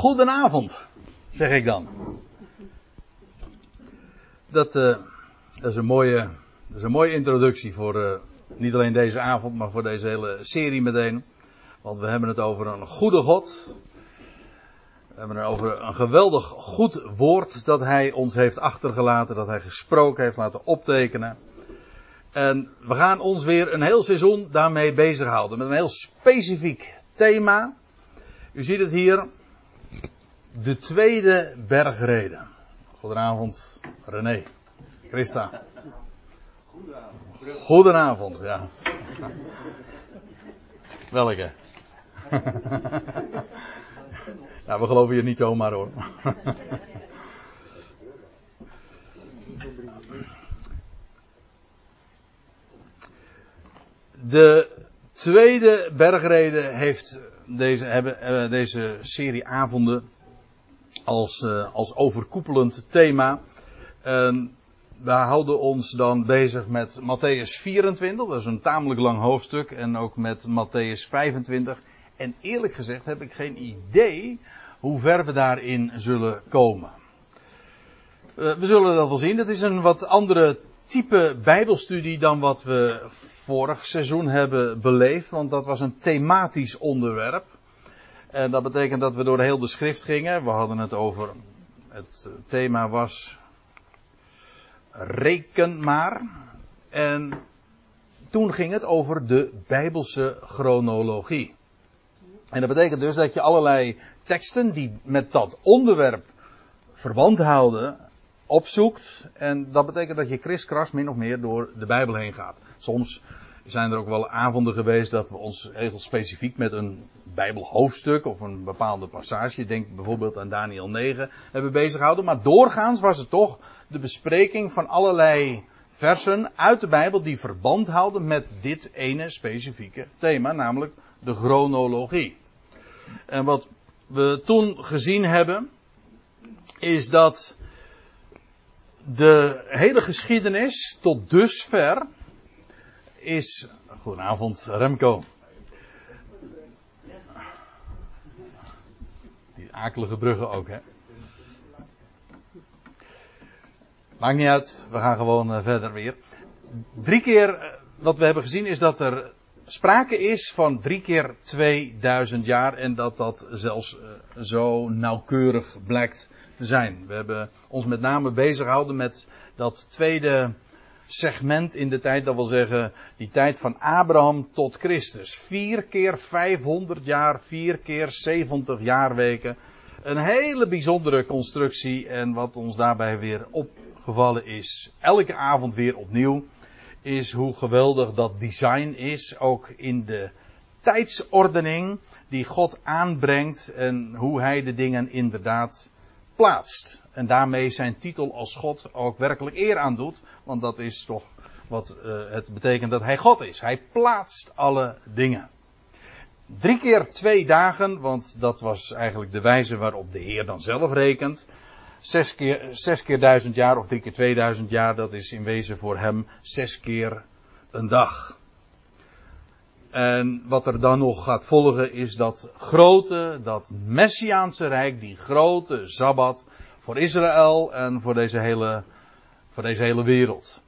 Goedenavond, zeg ik dan. Dat, dat, is, een mooie, is een mooie introductie voor uh, niet alleen deze avond, maar voor deze hele serie meteen. Want we hebben het over een goede God. We hebben het over een geweldig goed woord dat Hij ons heeft achtergelaten, dat Hij gesproken heeft laten optekenen. En we gaan ons weer een heel seizoen daarmee bezighouden. Met een heel specifiek thema. U ziet het hier. De tweede bergreden. Goedenavond, René. Christa. Goedenavond. Goedenavond, ja. Welke? ja, we geloven je niet zomaar hoor. De tweede bergreden heeft deze, hebben, uh, deze serie avonden als, uh, als overkoepelend thema. Uh, we houden ons dan bezig met Matthäus 24, dat is een tamelijk lang hoofdstuk, en ook met Matthäus 25. En eerlijk gezegd heb ik geen idee hoe ver we daarin zullen komen. Uh, we zullen dat wel zien. Het is een wat andere type Bijbelstudie dan wat we vorig seizoen hebben beleefd, want dat was een thematisch onderwerp. En dat betekent dat we door heel de schrift gingen. We hadden het over, het thema was reken maar. En toen ging het over de Bijbelse chronologie. En dat betekent dus dat je allerlei teksten die met dat onderwerp verband houden, opzoekt. En dat betekent dat je kriskras min of meer door de Bijbel heen gaat. Soms zijn er ook wel avonden geweest dat we ons heel specifiek met een Bijbelhoofdstuk of een bepaalde passage, denk bijvoorbeeld aan Daniel 9, hebben bezig gehouden. Maar doorgaans was het toch de bespreking van allerlei versen uit de Bijbel die verband houden met dit ene specifieke thema, namelijk de chronologie. En wat we toen gezien hebben, is dat de hele geschiedenis tot dusver is. Goedenavond, Remco. Die akelige bruggen ook, hè? Maakt niet uit, we gaan gewoon uh, verder weer. Drie keer, uh, wat we hebben gezien, is dat er sprake is van drie keer 2000 jaar en dat dat zelfs uh, zo nauwkeurig blijkt te zijn. We hebben ons met name bezig gehouden met dat tweede segment in de tijd, dat wil zeggen die tijd van Abraham tot Christus. Vier keer 500 jaar, vier keer 70 jaarweken. Een hele bijzondere constructie en wat ons daarbij weer opgevallen is, elke avond weer opnieuw, is hoe geweldig dat design is, ook in de tijdsordening die God aanbrengt en hoe hij de dingen inderdaad plaatst. En daarmee zijn titel als God ook werkelijk eer aan doet. Want dat is toch wat uh, het betekent dat hij God is. Hij plaatst alle dingen. Drie keer twee dagen, want dat was eigenlijk de wijze waarop de Heer dan zelf rekent. Zes keer, zes keer duizend jaar of drie keer tweeduizend jaar, dat is in wezen voor hem zes keer een dag. En wat er dan nog gaat volgen is dat grote, dat Messiaanse rijk, die grote Sabbat voor Israël en voor deze hele, voor deze hele wereld.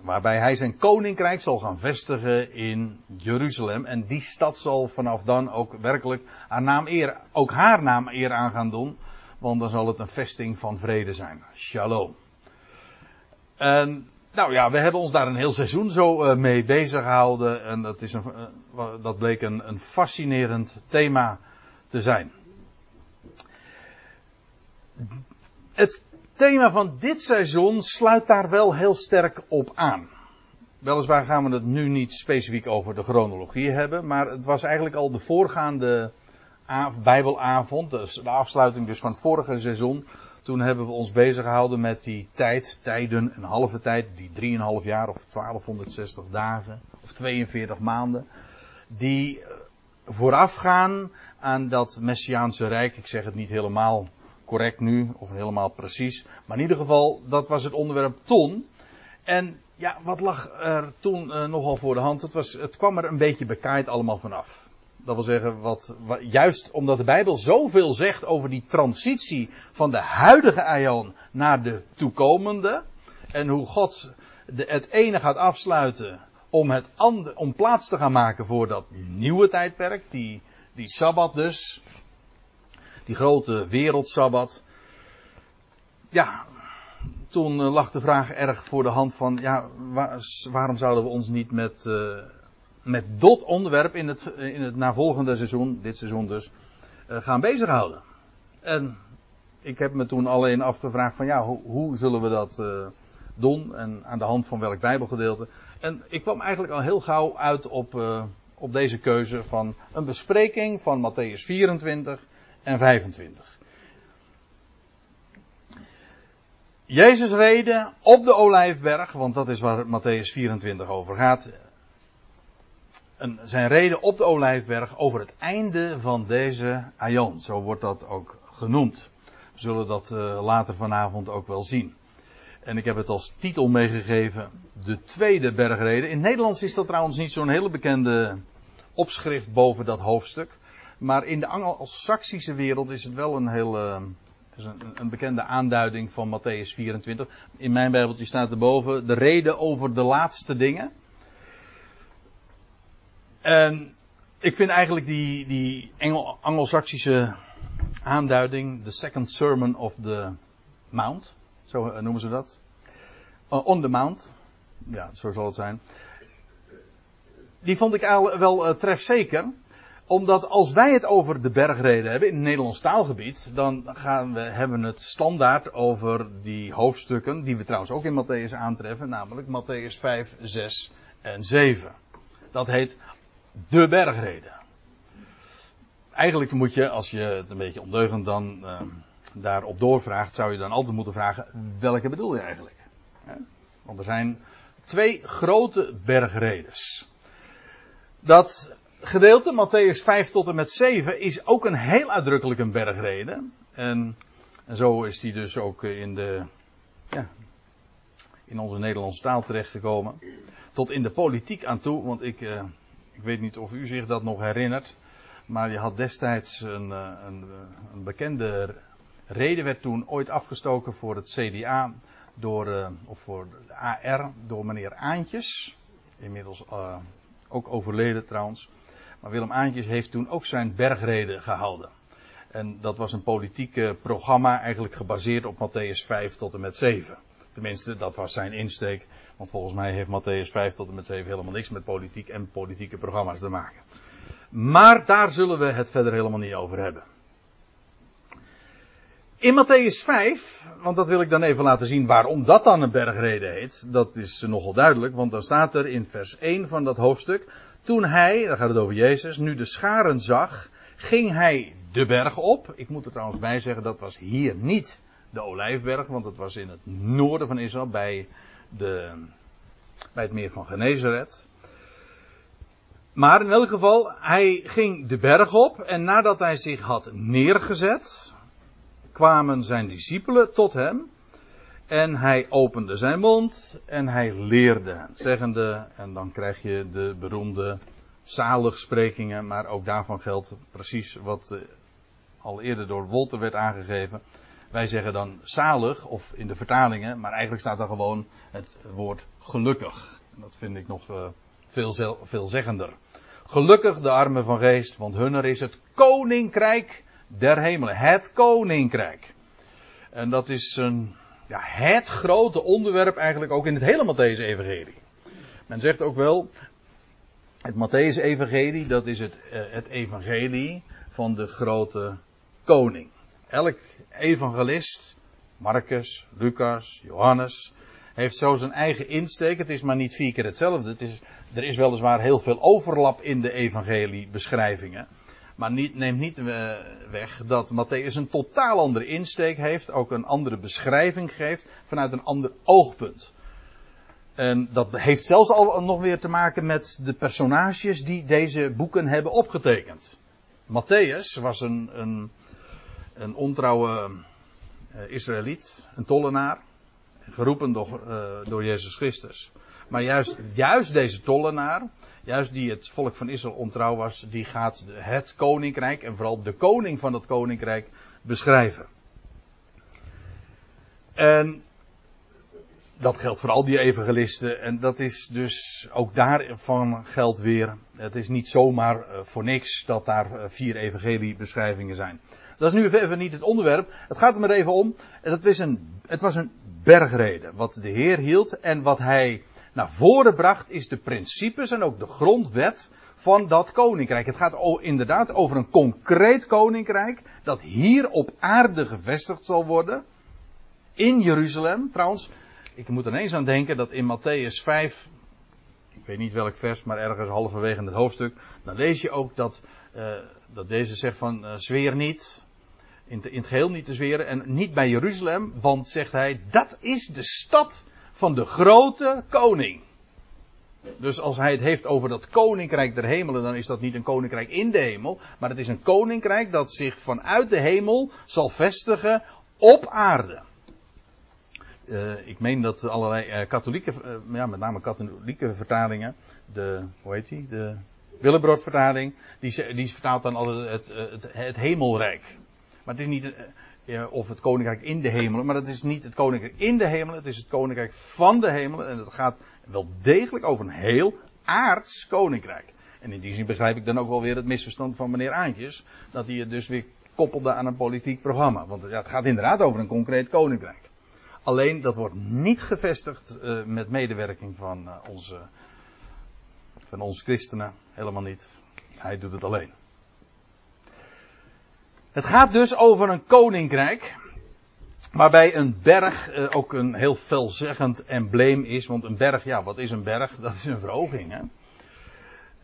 Waarbij hij zijn koninkrijk zal gaan vestigen in Jeruzalem. En die stad zal vanaf dan ook werkelijk haar naam eer, ook haar naam eer aan gaan doen. Want dan zal het een vesting van vrede zijn. Shalom. En nou ja, we hebben ons daar een heel seizoen zo uh, mee bezig gehouden. En dat, is een, uh, dat bleek een, een fascinerend thema te zijn. Het thema van dit seizoen sluit daar wel heel sterk op aan. Weliswaar gaan we het nu niet specifiek over de chronologie hebben, maar het was eigenlijk al de voorgaande Bijbelavond, dus de afsluiting dus van het vorige seizoen. Toen hebben we ons bezig gehouden met die tijd, tijden, een halve tijd, die 3,5 jaar of 1260 dagen of 42 maanden, die voorafgaan aan dat Messiaanse Rijk. Ik zeg het niet helemaal correct nu, of helemaal precies. Maar in ieder geval, dat was het onderwerp toen. En ja, wat lag er toen uh, nogal voor de hand? Het, was, het kwam er een beetje bekaaid allemaal vanaf. Dat wil zeggen, wat, juist omdat de Bijbel zoveel zegt over die transitie van de huidige aion naar de toekomende. En hoe God de, het ene gaat afsluiten om, het andere, om plaats te gaan maken voor dat nieuwe tijdperk. Die, die Sabbat dus. Die grote wereldsabbat. Ja, toen eh, lag de vraag erg voor de hand van, ja, waarom zouden we ons niet met, uh, met dat onderwerp in het, in het navolgende seizoen, dit seizoen dus, uh, gaan bezighouden? En ik heb me toen alleen afgevraagd van, ja, hoe, hoe zullen we dat uh, doen en aan de hand van welk bijbelgedeelte? En ik kwam eigenlijk al heel gauw uit op, op deze keuze van een bespreking van Matthäus 24 en 25. Jezus reden op de Olijfberg, want dat is waar Matthäus 24 over gaat. Zijn reden op de Olijfberg over het einde van deze aion. Zo wordt dat ook genoemd. We zullen dat uh, later vanavond ook wel zien. En ik heb het als titel meegegeven, de tweede bergreden. In het Nederlands is dat trouwens niet zo'n hele bekende opschrift boven dat hoofdstuk. Maar in de Anglo-Saxische wereld is het wel een hele dat is een, een, bekende aanduiding van Matthäus 24. In mijn Bijbeltje staat erboven de reden over de laatste dingen. En ik vind eigenlijk die, die Anglo-Saxische aanduiding, de second sermon of the mount, zo noemen ze dat. Uh, on the mount, ja, zo zal het zijn. Die vond ik wel uh, trefzeker omdat als wij het over de bergreden hebben in het Nederlands taalgebied, dan gaan we, hebben we het standaard over die hoofdstukken, die we trouwens ook in Matthäus aantreffen, namelijk Matthäus 5, 6 en 7. Dat heet de bergreden. Eigenlijk moet je, als je het een beetje ondeugend dan uh, daarop doorvraagt, zou je dan altijd moeten vragen, welke bedoel je eigenlijk? Want er zijn twee grote bergredes. Dat gedeelte, Matthäus 5 tot en met 7, is ook een heel uitdrukkelijk een bergreden. En, en zo is die dus ook in de, ja, in onze Nederlandse taal terechtgekomen. Tot in de politiek aan toe, want ik, eh, ik weet niet of u zich dat nog herinnert. Maar je had destijds een, eh, een, een bekende reden, werd toen ooit afgestoken voor het CDA, door, uh, of voor de AR, door meneer Aantjes. Inmiddels ook overleden trouwens. Maar Willem Aantjes heeft toen ook zijn bergreden gehouden. En dat was een politiek programma, eigenlijk gebaseerd op Matthäus 5 tot en met 7. Tenminste, dat was zijn insteek. Want volgens mij heeft Matthäus 5 tot en met 7 helemaal niks met politiek en politieke programma's te maken. Maar daar zullen we het verder helemaal niet over hebben. In Matthäus 5, want dat wil ik dan even laten zien waarom dat dan een bergreden heet. Dat is nogal duidelijk, want dan staat er in vers 1 van dat hoofdstuk. Toen hij, daar gaat het over Jezus, nu de scharen zag, ging hij de berg op. Ik moet er trouwens bij zeggen, dat was hier niet de Olijfberg, want dat was in het noorden van Israël, bij, de, bij het meer van Genezeret. Maar in elk geval, hij ging de berg op en nadat hij zich had neergezet, kwamen zijn discipelen tot hem. En hij opende zijn mond en hij leerde, zeggende, en dan krijg je de beroemde zaligsprekingen, maar ook daarvan geldt precies wat eh, al eerder door Wolter werd aangegeven. Wij zeggen dan zalig, of in de vertalingen, maar eigenlijk staat er gewoon het woord gelukkig. En dat vind ik nog uh, veel, veelzeggender. Gelukkig de armen van geest, want hunner is het koninkrijk der hemelen. Het koninkrijk. En dat is een ja, het grote onderwerp eigenlijk ook in het hele Matthäus-evangelie. Men zegt ook wel, het Matthäus-evangelie, dat is het, eh, het evangelie van de grote koning. Elk evangelist, Marcus, Lucas, Johannes, heeft zo zijn eigen insteek. Het is maar niet vier keer hetzelfde. Het is, er is weliswaar heel veel overlap in de evangeliebeschrijvingen. Maar niet, neemt niet eh, weg dat Matthäus een totaal andere insteek heeft, ook een andere beschrijving geeft, vanuit een ander oogpunt. En dat heeft zelfs al nog weer te maken met de personages die deze boeken hebben opgetekend. Matthäus was een, een, een ontrouwe uh, Israëliet, een tollenaar, geroepen door, uh, door Jezus Christus. Maar juist, juist deze tollenaar, juist die het volk van Israël ontrouw was, die gaat het koninkrijk en vooral de koning van het koninkrijk beschrijven. En dat geldt voor al die evangelisten. En dat is dus ook daarvan geldt weer. Het is niet zomaar eh, voor niks dat daar eh, vier evangeliebeschrijvingen zijn. Dat is nu even niet het onderwerp. Het gaat er maar even om. Het was een, het was een bergrede. Wat de Heer hield. En wat hij naar voren bracht is de principes en ook de grondwet van dat koninkrijk. Het gaat inderdaad over een concreet koninkrijk. Dat hier op aarde gevestigd zal worden. In Jeruzalem. Trouwens, ik moet ineens aan denken dat in Matthäus 5, ik weet niet welk vers, maar ergens halverwege in het hoofdstuk, dan lees je ook dat, uh, dat deze zegt van uh, zweer niet, in, in, het geheel niet te zweren en niet bij Jeruzalem, want zegt hij, dat is de stad van de grote koning. Dus als hij het heeft over dat koninkrijk der hemelen, dan is dat niet een koninkrijk in de hemel, maar het is een koninkrijk dat zich vanuit de hemel zal vestigen op aarde. Uh, ik meen dat allerlei uh, katholieke, uh, ja, met name katholieke vertalingen, de, hoe heet die, de Willebrood vertaling, die, die vertaalt dan altijd het, het, het hemelrijk. Maar het is niet, of het koninkrijk in de hemelen, maar het is niet het koninkrijk in de hemelen, het is het koninkrijk van de hemelen. En het gaat wel degelijk over een heel aards koninkrijk. En in die zin begrijp ik dan ook wel weer het misverstand van meneer Aantjes, dat hij het dus weer koppelde aan een politiek programma. Want ja, het gaat inderdaad over een concreet koninkrijk. Alleen dat wordt niet gevestigd uh, met medewerking van, uh, onze, van ons christenen. Helemaal niet. Hij doet het alleen. Het gaat dus over een koninkrijk. Waarbij een berg uh, ook een heel veelzeggend embleem is. Want een berg, ja, wat is een berg? Dat is een verhoging. Hè?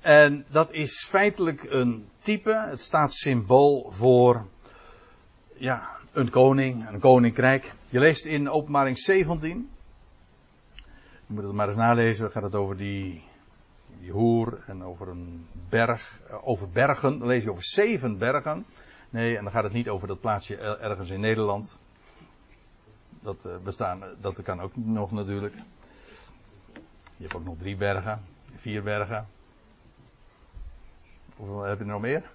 En dat is feitelijk een type. Het staat symbool voor. Ja, een koning, een koninkrijk. Je leest in openbaring 17. Je moet het maar eens nalezen. Dan gaat het over die, die hoer en over een berg. Eh, over bergen. Dan lees je over zeven bergen. Nee, en dan gaat het niet over dat plaatsje ergens in Nederland. Dat, uh, bestaan, dat kan ook nog natuurlijk. Je hebt ook nog drie bergen, vier bergen. Hoeveel heb je er nog meer?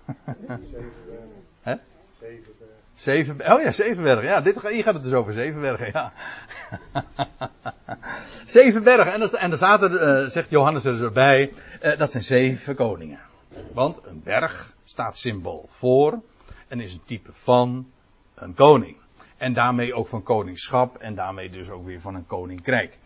Zeven bergen. Hè? Zeven oh ja, Zevenbergen. Ja, dit, hier gaat het dus over Zevenbergen, ja. Zevenbergen. En, en er er, uh, zegt Johannes er erbij, uh, dat zijn zeven koningen. Want een berg staat symbool voor en is een type van een koning. En daarmee ook van koningschap en daarmee dus ook weer van een koninkrijk.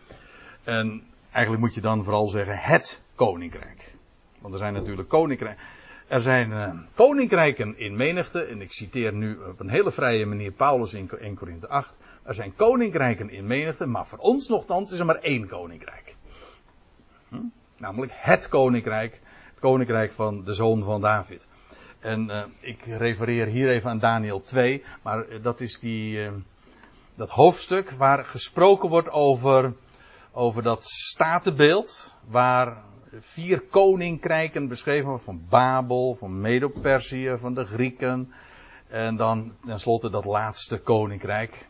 En eigenlijk moet je dan vooral zeggen het koninkrijk. Want er zijn natuurlijk koninkrijken. Er zijn uh, koninkrijken in menigte, en ik citeer nu op een hele vrije manier Paulus in 1 Korinthe 8. Er zijn koninkrijken in menigte, maar voor ons nogthans is er maar één koninkrijk. Hm? Namelijk het koninkrijk, het koninkrijk van de zoon van David. En uh, ik refereer hier even aan Daniel 2, maar uh, dat is die, dat hoofdstuk waar gesproken wordt over, over dat statenbeeld, waar vier koninkrijken beschreven van Babel, van Medo-Perzië, van de Grieken. En dan tenslotte dat laatste koninkrijk.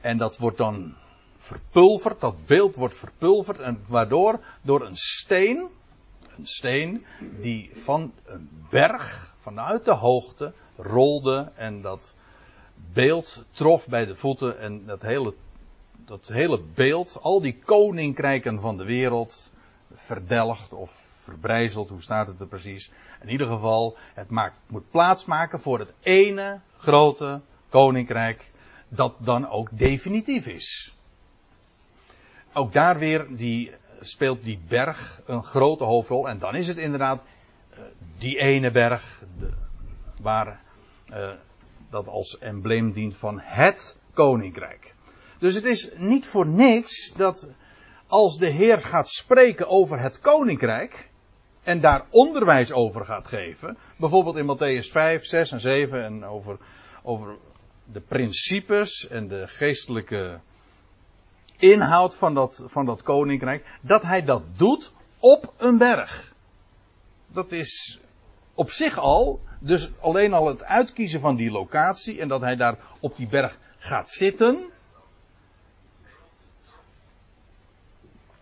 En dat wordt dan verpulverd, dat beeld wordt verpulverd. En waardoor door een steen, een steen die van een berg, vanuit de hoogte, rolde. En dat beeld trof bij de voeten. En dat hele, dat hele beeld, al die koninkrijken van de wereld, verdelgd of verbrijzeld, hoe staat het er precies? In ieder geval, het maakt, moet plaatsmaken voor het ene grote koninkrijk dat dan ook definitief is. Ook daar weer die, speelt die berg een grote hoofdrol. En dan is het inderdaad uh, die ene berg de, waar uh, dat als embleem dient van het koninkrijk. Dus het is niet voor niks dat als de Heer gaat spreken over het koninkrijk en daar onderwijs over gaat geven, bijvoorbeeld in Matthäus 5, 6 en 7 en over, over de principes en de geestelijke inhoud van dat, van dat koninkrijk, dat hij dat doet op een berg. Dat is op zich al, dus alleen al het uitkiezen van die locatie en dat hij daar op die berg gaat zitten,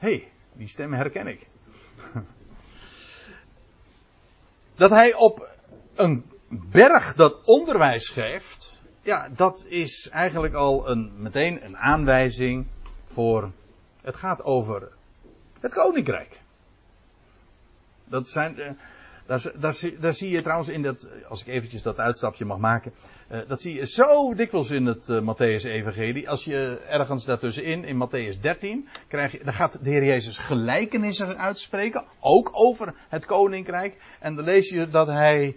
hey, die stem herken ik. Dat hij op een berg dat onderwijs geeft, ja, dat is eigenlijk al een, meteen een aanwijzing voor. Het gaat over het koninkrijk. Dat zijn, eh, daar, zie je trouwens in dat, als ik eventjes dat uitstapje mag maken, uh, dat zie je zo dikwijls in het uh, Matthäus-evangelie. Als je ergens daartussenin, in Matthäus 13, krijg je, dan gaat de Heer Jezus gelijkenissen uitspreken, ook over het koninkrijk. En dan lees je dat hij,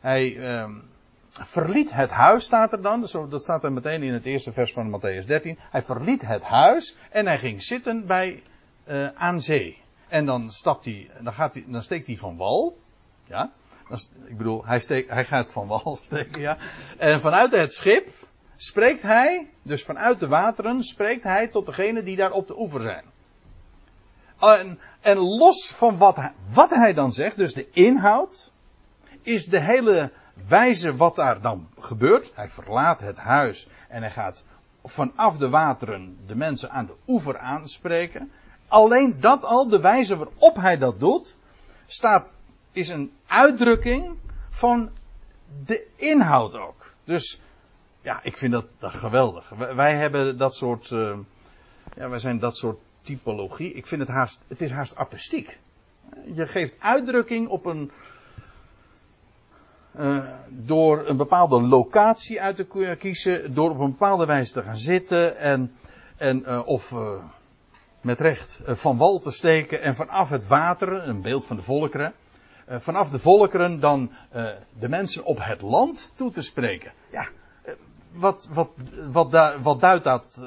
hij um, verliet het huis, staat er dan. Dat staat er meteen in het eerste vers van Matthäus 13. Hij verliet het huis en hij ging zitten bij, uh, aan zee. En dan stapt hij, dan, gaat hij, dan steekt hij van wal. Ja, ik bedoel, hij, steekt, hij gaat van wal steken, ja. En vanuit het schip spreekt hij, dus vanuit de wateren, spreekt hij tot degenen die daar op de oever zijn. En, en los van wat hij, wat hij dan zegt, dus de inhoud, is de hele wijze wat daar dan gebeurt. Hij verlaat het huis en hij gaat vanaf de wateren de mensen aan de oever aanspreken. Alleen dat al, de wijze waarop hij dat doet, staat is een uitdrukking van de inhoud ook. Dus ja, ik vind dat, dat geweldig. Wij, hebben dat soort, uh, ja, wij zijn dat soort typologie. Ik vind het haast, het is haast artistiek. Je geeft uitdrukking op een, uh, door een bepaalde locatie uit te kiezen, door op een bepaalde wijze te gaan zitten en, en uh, of met recht van wal te steken en vanaf het water, een beeld van de volkeren, vanaf de volkeren dan uh, de mensen op het land toe te spreken. Ja, uh, wat, wat, wat, wat duidt dat,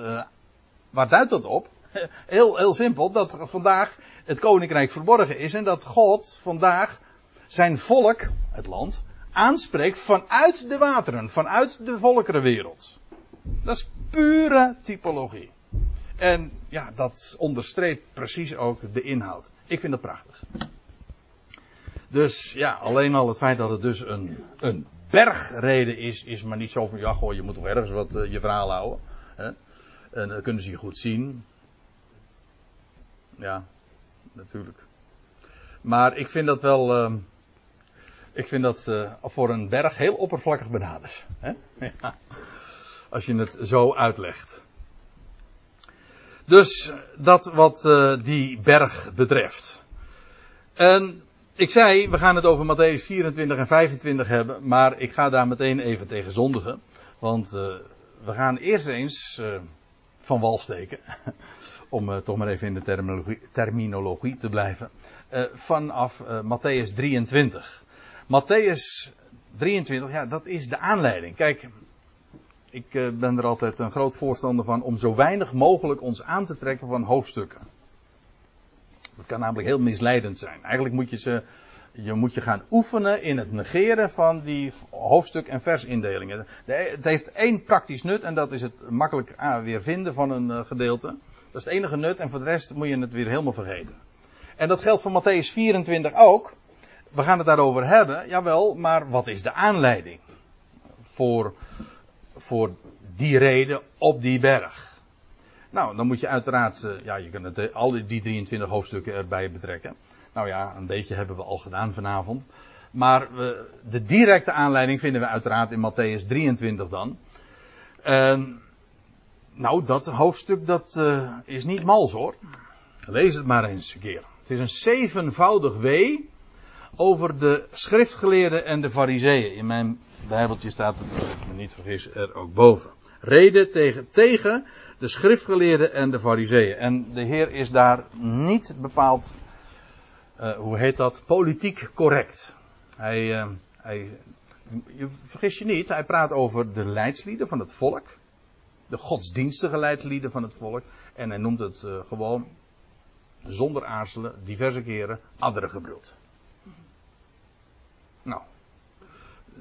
waar duidt dat op? heel, heel simpel, dat vandaag het koninkrijk verborgen is en dat God vandaag zijn volk, het land, aanspreekt vanuit de wateren, vanuit de volkerenwereld. Dat is pure typologie. En ja, dat onderstreept precies ook de inhoud. Ik vind dat prachtig. Dus ja, alleen al het feit dat het dus een, een bergreden is, is maar niet zo van, ja goh, je moet toch ergens wat uh, je verhaal houden. Hè? En dan kunnen ze je goed zien. Ja, natuurlijk. Maar ik vind dat wel, uh, ik vind dat uh, voor een berg heel oppervlakkig benaderd. Hè? Als je het zo uitlegt. Dus dat wat die berg betreft. En ik zei, we gaan het over Matthäus 24 en 25 hebben, maar ik ga daar meteen even tegen zondigen. Want uh, we gaan eerst eens uh, van wal steken. Om uh, toch maar even in de terminologie, terminologie te blijven. vanaf Matthäus 23. Matthäus 23, ja, dat is de aanleiding. Kijk, ik ben er altijd een groot voorstander van om zo weinig mogelijk ons aan te trekken van hoofdstukken. Dat kan namelijk heel misleidend zijn. Eigenlijk moet je ze, je moet je gaan oefenen in het negeren van die hoofdstuk- en versindelingen. Het heeft één praktisch nut en dat is het makkelijk weer vinden van een eh, gedeelte. Dat is het enige nut en voor de rest moet je het weer helemaal vergeten. En dat geldt voor Matthäus 24 ook. We gaan het daarover hebben, jawel, maar wat is de aanleiding voor, voor die reden op die berg? Nou, dan moet je uiteraard, eh, ja, je kunt het, eh, al die 23 hoofdstukken erbij betrekken. Nou ja, een beetje hebben we al gedaan vanavond. Maar we, de directe aanleiding vinden we uiteraard in Matthäus 23 dan. Uh, nou, dat hoofdstuk dat is niet mals hoor. Lees het maar eens een keer. Het is een zevenvoudig wee over de schriftgeleerden en de fariseeën. In mijn bijbeltje staat het, als ik me niet vergis, er ook boven. Reden tegen, tegen de schriftgeleerden en de fariseeën. En de Heer is daar niet bepaald, uh, hoe heet dat, politiek correct. Hij, uh, hij, je vergis je niet, hij praat over de leidslieden van het volk. De godsdienstige leidslieden van het volk. En hij noemt het uh, gewoon, zonder aarzelen, diverse keren, adderengebroed. Nou,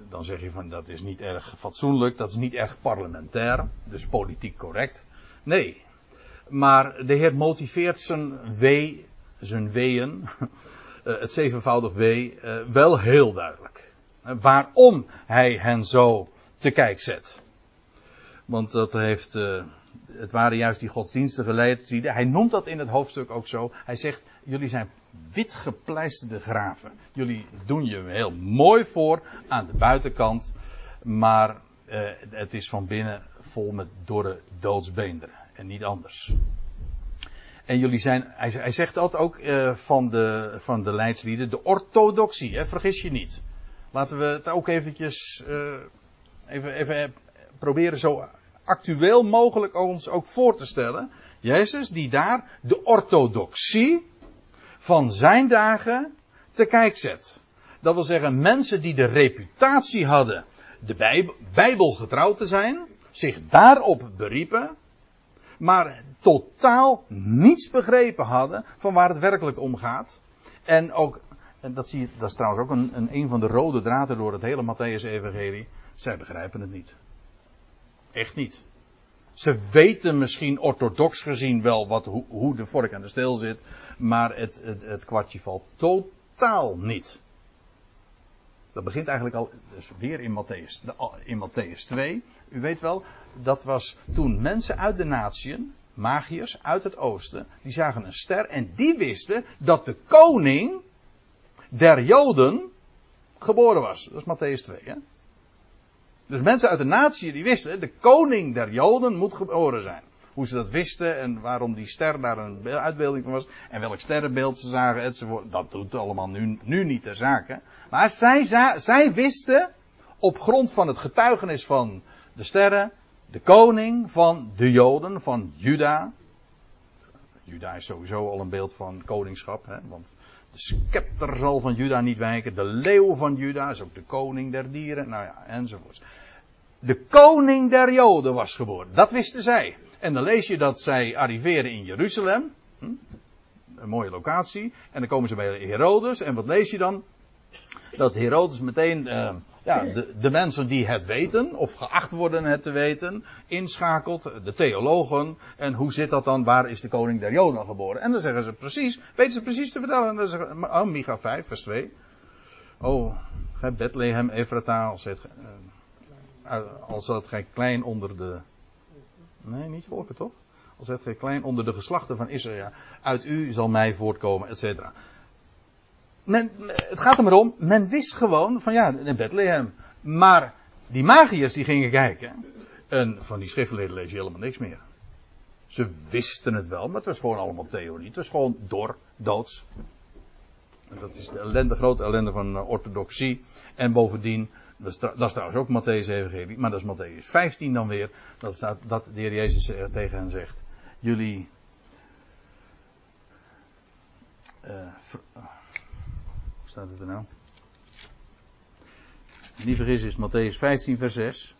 dan zeg je van dat is niet erg fatsoenlijk, dat is niet erg parlementair, dus politiek correct. Nee. Maar de Heer motiveert zijn wee, zijn weeën, eh, het zevenvoudig wee, eh, wel heel duidelijk. Eh, waarom hij hen zo te kijk zet. Want dat heeft, het waren juist die godsdienstige leiders. Hij noemt dat in het hoofdstuk ook zo. Hij zegt, jullie zijn witgepleisterde graven. Jullie doen je heel mooi voor aan de buitenkant. Maar uh, het is van binnen vol met dorre doodsbeenderen. En niet anders. En jullie zijn, hij, hij zegt dat ook uh, van, de, van de leidslieden, de orthodoxie, hè, vergis je niet. Laten we het ook eventjes, uh, even, even proberen zo actueel mogelijk ons ook voor te stellen. Jezus die daar de orthodoxie van zijn dagen te kijk zet. Dat wil zeggen mensen die de reputatie hadden de Bijbel, getrouwd te zijn, zich daarop beriepen, maar totaal niets begrepen hadden van waar het werkelijk om gaat. En ook, en dat, zie je, dat is trouwens ook een, een, een van de rode draden door het hele Matthäus-evangelie, zij begrijpen het niet. Echt niet. Ze weten misschien orthodox gezien wel wat, hoe, hoe de vork aan de steel zit, maar het, het, het kwartje valt totaal niet. Dat begint eigenlijk al, dus weer in Matthäus, in Matthäus 2. U weet wel, dat was toen mensen uit de natieën, magiërs uit het oosten, die zagen een ster en die wisten dat de koning der Joden geboren was. Dat is Matthäus 2, hè? Dus mensen uit de natie die wisten, de koning der Joden moet geboren zijn. Hoe ze dat wisten en waarom die ster daar een uitbeelding van was. En welk sterrenbeeld ze zagen enzovoort. Dat doet allemaal nu, nu niet ter zake. Maar zij, zij wisten op grond van het getuigenis van de sterren. De koning van de Joden, van Juda. Juda is sowieso al een beeld van koningschap. Hè, want de scepter zal van Juda niet wijken. De leeuw van Juda is ook de koning der dieren. Nou ja, enzovoort. De koning der Joden was geboren. Dat wisten zij. En dan lees je dat zij arriveren in Jeruzalem. Hm? Een mooie locatie. En dan komen ze bij Herodes. En wat lees je dan? Dat Herodes meteen uh, ja, de, de, mensen die het weten, of geacht worden het te weten, inschakelt, de theologen. En hoe zit dat dan? Waar is de koning der Joden geboren? En dan zeggen ze precies, weten ze precies te vertellen. En dan zeggen oh, Micha 5, vers 2. Oh, Bethlehem, Ephrata, als het, uh, als het gij klein onder de Nee, niet volken toch? Al gij klein onder de geslachten van Israël. Uit u zal mij voortkomen, et cetera. Men, het gaat er maar om, men wist gewoon van ja, in Bethlehem. Maar die magiërs die gingen kijken. En van die schriftleden lees je helemaal niks meer. Ze wisten het wel, maar het was gewoon allemaal theorie. Het was gewoon door, doods. En dat is de ellende, grote ellende van uh, orthodoxie. En bovendien, dat is, trouwens ook Matthäus Evangelie, maar dat is Matthäus 15 dan weer. Dat staat dat de heer Jezus tegen hen zegt. Jullie. Uh, hoe staat het er nou? Niet vergis is Matthäus 15 vers 6.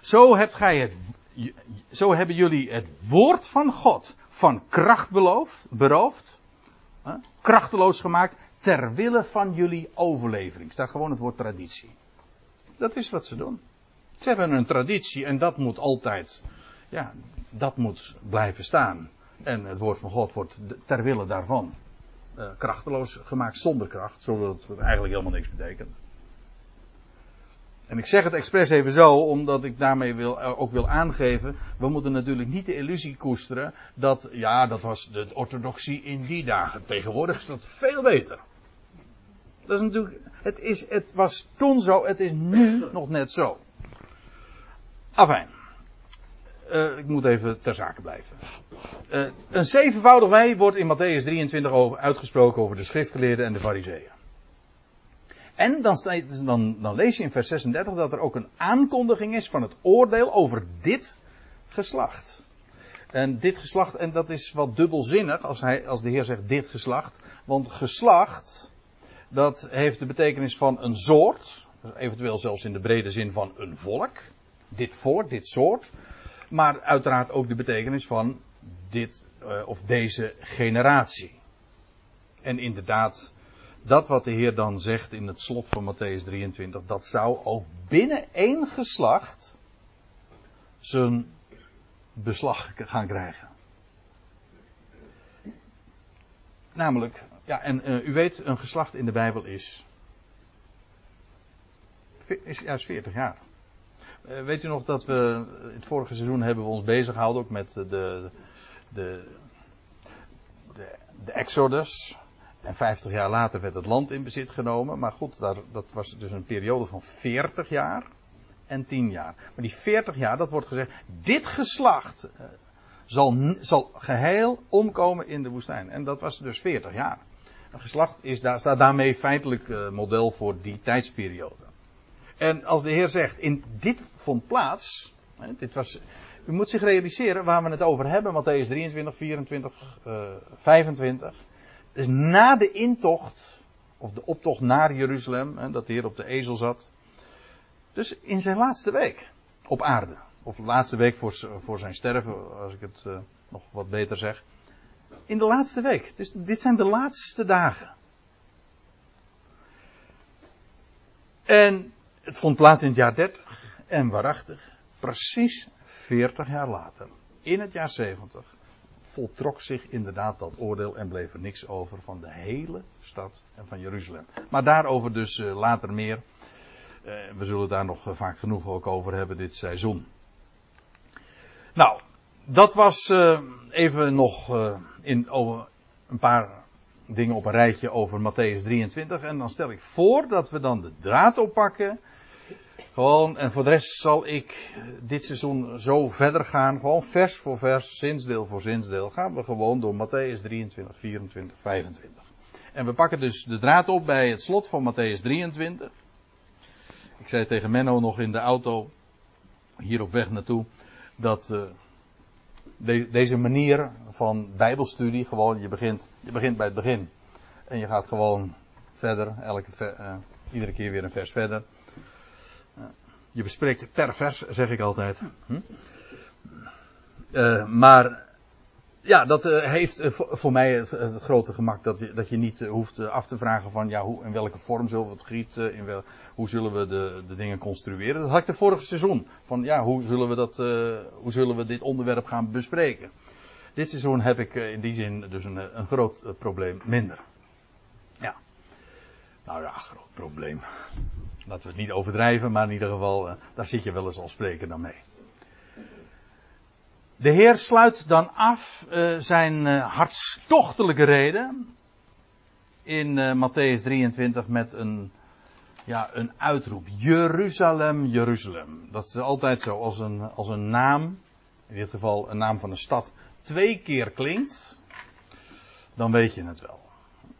Zo hebt gij het, zo hebben jullie het woord van God van kracht beloofd, beroofd, krachteloos gemaakt ter wille van jullie overlevering. Staat gewoon het woord traditie. Dat is wat ze doen. Ze hebben een traditie en dat moet altijd, ja, dat moet blijven staan. En het woord van God wordt ter wille daarvan uh, krachteloos gemaakt zonder kracht, zodat het eigenlijk helemaal niks betekent. En ik zeg het expres even zo, omdat ik daarmee wil, eh, ook wil aangeven. We moeten natuurlijk niet de illusie koesteren dat, ja, dat was de orthodoxie in die dagen. Tegenwoordig is dat veel beter. Dat is natuurlijk, het, is, het was toen zo, het is nu nog net zo. Afijn. Uh, ik moet even ter zake blijven. Uh, een zevenvoudig wij wordt in Matthäus 23 over, uitgesproken over de schriftgeleerden en de fariseeën. En dan, dan, dan lees je in vers 36 dat er ook een aankondiging is van het oordeel over dit geslacht. En dit geslacht, en dat is wat dubbelzinnig als, hij, als de Heer zegt dit geslacht. Want geslacht, dat heeft de betekenis van een soort. Eventueel zelfs in de brede zin van een volk. Dit volk, dit soort. Maar uiteraard ook de betekenis van dit uh, of deze generatie. En inderdaad, dat wat de Heer dan zegt in het slot van Matthäus 23, dat zou ook binnen één geslacht zijn beslag gaan krijgen. Namelijk, ja, en uh, u weet, een geslacht in de Bijbel is, is juist 40 jaar. Eh, weet u nog dat we het vorige seizoen hebben we ons bezig gehouden ook met de, de, de, de Exodus. En 50 jaar later werd het land in bezit genomen. Maar goed, daar, dat was dus een periode van 40 jaar en 10 jaar. Maar die 40 jaar, dat wordt gezegd, dit geslacht eh, zal, zal geheel omkomen in de woestijn. En dat was dus 40 jaar. Geslacht is, daar, staat daarmee feitelijk uh, model voor die tijdsperiode. En als de Heer zegt, in dit vond plaats, dit was, u moet zich realiseren waar we het over hebben, Matthäus 23, 24, uh, 25. Dus na de intocht, of de optocht naar Jeruzalem, dat de Heer op de ezel zat. Dus in zijn laatste week op aarde. Of laatste week voor, zijn sterven, als ik het uh, nog wat beter zeg. In de laatste week. Dus dit zijn de laatste dagen. En het vond plaats in het jaar 30. En waarachtig, precies 40 jaar later, in het jaar 70, voltrok zich inderdaad dat oordeel en bleef er niks over van de hele stad en van Jeruzalem. Maar daarover dus uh, later meer. Uh, we zullen daar nog uh, vaak genoeg ook over hebben dit seizoen. Nou, dat was even nog in, over een paar dingen op een rijtje over Matthäus 23. En dan stel ik voor dat we dan de draad oppakken gewoon, en voor de rest zal ik dit seizoen zo verder gaan. Gewoon vers voor vers, zinsdeel voor zinsdeel. Gaan we gewoon door Matthäus 23, 24, 25. En we pakken dus de draad op bij het slot van Matthäus 23. Ik zei tegen Menno nog in de auto, hier op weg naartoe, dat uh, de, deze manier van bijbelstudie, gewoon je begint, je begint bij het begin. En je gaat gewoon verder, elke, uh, iedere keer weer een vers verder. Je bespreekt per vers, zeg ik altijd. Hm? Uh, maar ja, dat uh, heeft uh, voor mij het, grote gemak dat je, dat je niet hoeft af te vragen van ja, hoe, in welke vorm zullen we het gieten, in wel, hoe zullen we de, de dingen construeren. Dat had ik de vorige seizoen. Van ja, hoe zullen we, dat, hoe zullen we dit onderwerp gaan bespreken. Dit seizoen heb ik in die zin dus een, een groot probleem minder. Ja. Nou ja, groot probleem. Laten we het niet overdrijven, maar in ieder geval, daar zit je wel eens al spreken dan mee. De Heer sluit dan af uh, zijn uh, hartstochtelijke reden in Matthäus 23 met een, ja, een uitroep. Jeruzalem, Jeruzalem. Dat is altijd zo als een, als een naam, in dit geval een naam van een stad, twee keer klinkt, dan weet je het wel.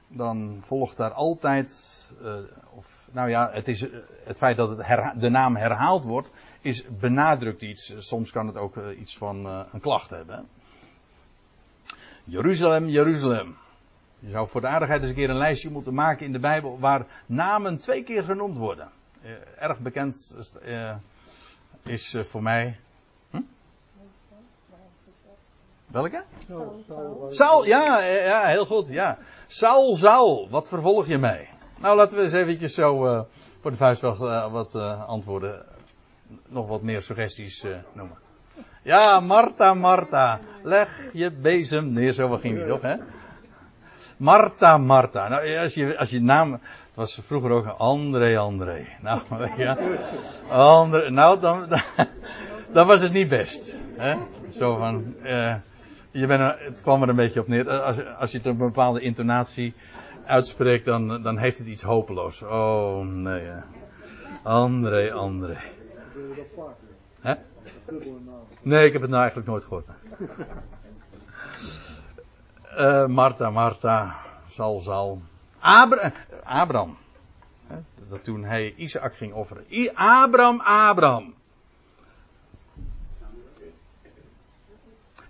Dan volgt daar altijd, of nou ja, het, is, eh, het feit dat het de naam herhaald wordt, is benadrukt iets. Soms kan het ook uh, iets van een klacht hebben. Jeruzalem, Jeruzalem. Je zou voor de aardigheid eens een keer een lijstje moeten maken in de Bijbel waar namen twee keer genoemd worden. erg bekend is voor mij. Hm? Welke? Saul, ja, ja, heel goed, ja. Saul, Saul, wat vervolg je mij? Nou, laten we eens eventjes zo uh, voor de vuist uh, wat uh, antwoorden, nog wat meer suggesties noemen. Ja, Marta, Marta, leg je bezem neer. Zo ging die toch, hè? Marta, Marta. Nou, als je, als je naam, het was vroeger ook André, André. Nou, ja. André, nou, dan, dan, dan, was het niet best. Hè? Zo van, je bent het kwam er een beetje op neer. Als, als je het een bepaalde intonatie uitspreekt, dan, dan heeft het iets hopeloos. Oh nee. André, André. Hè? Nee, ik heb het nou eigenlijk nooit gehoord. Uh, Martha, Martha, Sal, Sal. Abra Abraham. Dat toen hij Isaac ging offeren. I Abraham, Abraham.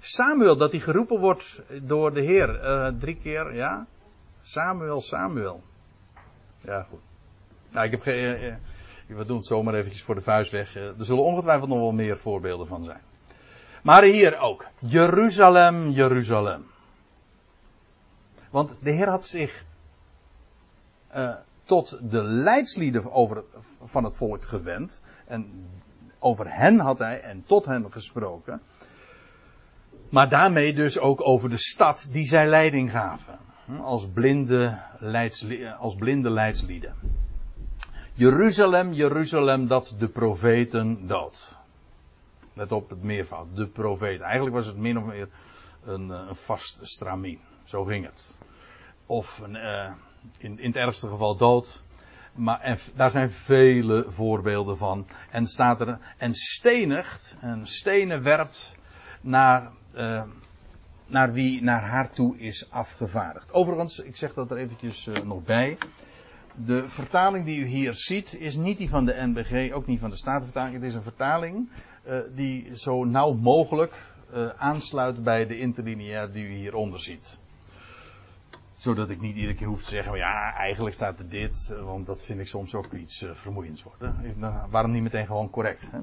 Samuel, dat hij geroepen wordt door de Heer. Uh, drie keer, ja. Samuel, Samuel. Ja, goed. Nou, ik heb geen. Eh, eh, we doen het zomaar eventjes voor de vuist weg. Eh, er zullen ongetwijfeld nog wel meer voorbeelden van zijn. Maar hier ook. Jeruzalem, Jeruzalem. Want de Heer had zich tot de leidslieden over, van het volk gewend. En over hen had hij en tot hen gesproken. Maar daarmee dus ook over de stad die zij leiding gaven als blinde, leidslieden, als blinde leidslieden. Jeruzalem, Jeruzalem dat de profeten doodt. Let op het meervoud, de profeet. Eigenlijk was het min of meer een, eh, een vast stramien. Zo ging het. Of een, uh, in, in het ergste geval dood. Maar daar zijn vele voorbeelden van. En staat er, en stenigt, en stenen werpt naar, naar wie naar haar toe is afgevaardigd. Overigens, ik zeg dat er eventjes uh, nog bij. De vertaling die u hier ziet is niet die van de NBG, ook niet van de Statenvertaling. Het is een vertaling uh, die zo nauw mogelijk aansluit bij de interlineair die u hieronder ziet zodat ik niet iedere keer hoef te zeggen, ja, eigenlijk staat er dit, want dat vind ik soms ook iets vermoeiends worden. waarom niet meteen gewoon correct? Hè?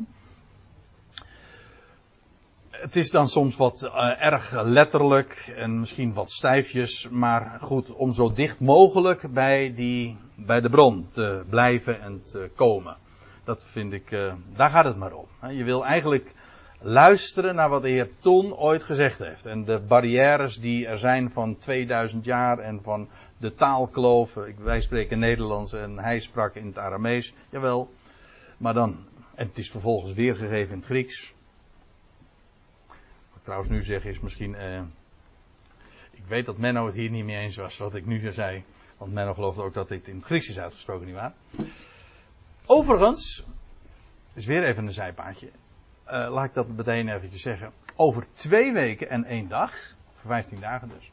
Het is dan soms wat uh, erg letterlijk en misschien wat stijfjes, maar goed, om zo dicht mogelijk bij, die, bij de bron te blijven en te komen. Dat vind ik, uh, daar gaat het maar om. Je wil eigenlijk luisteren naar wat de Heer toen ooit gezegd heeft. En de barrières die er zijn van 2000 jaar en van de taalkloven. Wij spreken Nederlands en hij sprak in het Aramees. Jawel. Maar dan, en het is vervolgens weergegeven in het Grieks. Trouwens nu zeg is misschien. Eh, ik weet dat Menno het hier niet mee eens was wat ik nu zei. Want Menno geloofde ook dat dit in het Grieks is uitgesproken, nietwaar? Overigens, is weer even een zijpaadje uh, laat ik dat meteen eventjes zeggen. Over twee weken en één dag, voor 15 dagen dus,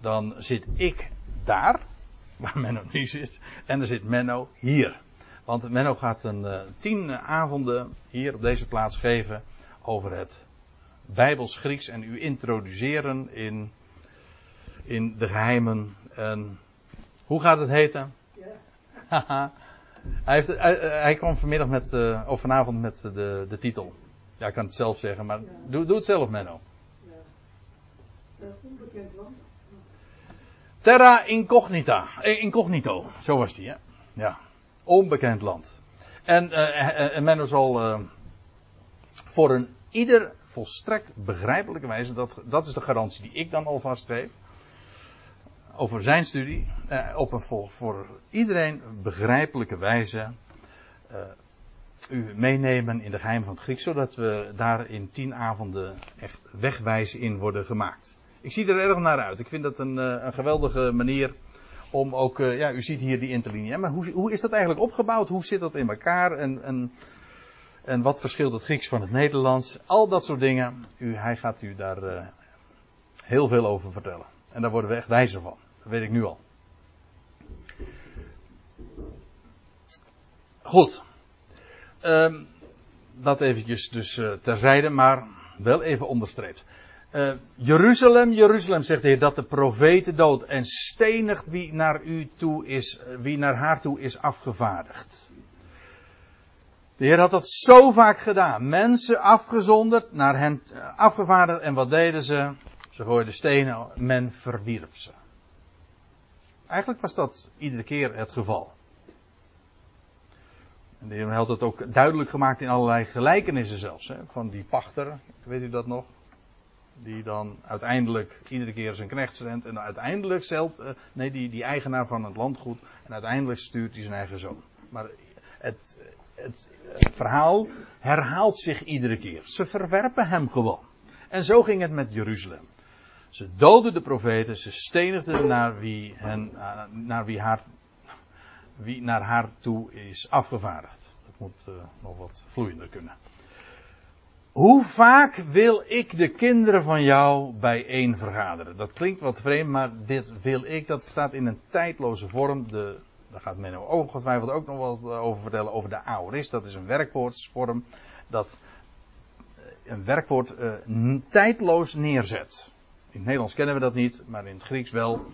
dan zit ik daar, waar Menno nu zit, en dan zit Menno hier. Want Menno gaat een uh, tien avonden hier op deze plaats geven over het Bijbels Grieks en u introduceren in, in de geheimen. En hoe gaat het heten? Ja. hij, heeft, hij, hij, kwam vanmiddag met, uh, of vanavond met de, de titel. Ja, ik kan het zelf zeggen, maar doe, doe het zelf, Menno. Ja. onbekend land. Terra incognita. Eh, incognito, zo was die, hè? Ja. Onbekend land. En, uh, en Menno zal voor een ieder volstrekt begrijpelijke wijze, dat, dat is de garantie die ik dan alvast geef, over zijn studie, uh, op een voor, voor iedereen begrijpelijke wijze u meenemen in de geheim van het Grieks, zodat we daar in tien avonden echt wegwijzen in worden gemaakt. Ik zie er erg naar uit. Ik vind dat een, eh, een geweldige manier om ook, uh, ja, u ziet hier die interlinie. Maar hoe, hoe is dat eigenlijk opgebouwd? Hoe zit dat in elkaar? En wat verschilt het Grieks van het Nederlands? Al dat soort dingen. U, hij gaat u daar uh, heel veel over vertellen. En daar worden we echt wijzer van. Dat weet ik nu al. Goed. Um, dat eventjes dus uh, terzijde, maar wel even onderstreept. Uh, Jeruzalem, Jeruzalem, zegt de Heer, dat de profeten dood en stenigt wie naar u toe is, wie naar haar toe is afgevaardigd. De Heer had dat zo vaak gedaan. Mensen afgezonderd, naar hen uh, afgevaardigd. En wat deden ze? Ze gooiden stenen, men verwierp ze. Eigenlijk was dat iedere keer het geval. En de Heer had het ook duidelijk gemaakt in allerlei gelijkenissen zelfs. Hè, van die pachter, weet u dat nog? Die dan uiteindelijk iedere keer zijn knecht zendt. En uiteindelijk stelt, uh, nee, die, die eigenaar van het landgoed. En uiteindelijk stuurt hij zijn eigen zoon. Maar het, het, verhaal herhaalt zich iedere keer. Ze verwerpen hem gewoon. En zo ging het met Jeruzalem. Ze doodden de profeten, ze stenigden naar wie, uh, naar wie haar wie naar haar toe is afgevaardigd. Dat moet uh, nog wat vloeiender kunnen. Hoe vaak wil ik de kinderen van jou bijeen vergaderen? Dat klinkt wat vreemd, maar dit wil ik, dat staat in een tijdloze vorm. De, daar gaat men ongetwijfeld ook nog wat eh, over vertellen, over de aorist. Dat is een werkwoordsvorm dat eh, een werkwoord uh, tijdloos neerzet. In het Nederlands kennen we dat niet, maar in het Grieks wel.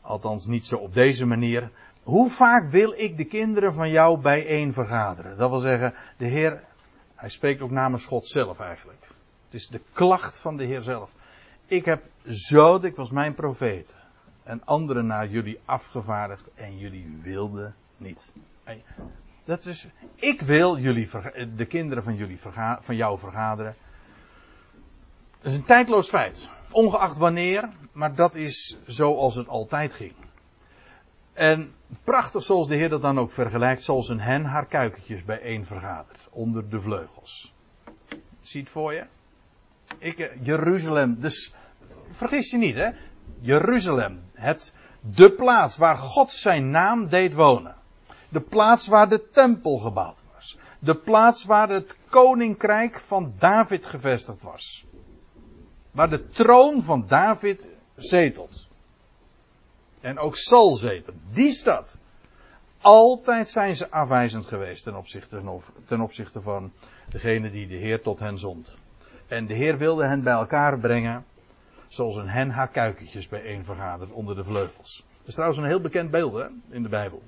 Althans niet zo op deze manier. Hoe vaak wil ik de kinderen van jou bijeen vergaderen? Dat wil zeggen, de Heer, hij spreekt ook namens God zelf eigenlijk. Het is de klacht van de Heer zelf. Ik heb zo dikwijls mijn profeten en anderen naar jullie afgevaardigd en jullie wilden niet. Dat is, ik wil jullie, de kinderen van, jullie van jou vergaderen. Dat is een tijdloos feit. Ongeacht wanneer, maar dat is zoals het altijd ging. En prachtig zoals de Heer dat dan ook vergelijkt, zoals een hen haar kuikentjes bijeen vergadert, onder de vleugels. Ziet voor je? Ik, eh, Jeruzalem, dus vergis je niet hè, Jeruzalem, het, de plaats waar God zijn naam deed wonen. De plaats waar de tempel gebouwd was. De plaats waar het koninkrijk van David gevestigd was. Waar de troon van David zetelt. En ook zal zetelen. Die stad. Altijd zijn ze afwijzend geweest ten opzichte, ten opzichte van degene die de Heer tot hen zond. En de Heer wilde hen bij elkaar brengen. Zoals een hen haar kuikentjes bijeen vergadert onder de vleugels. Dat is trouwens een heel bekend beeld hè, in de Bijbel.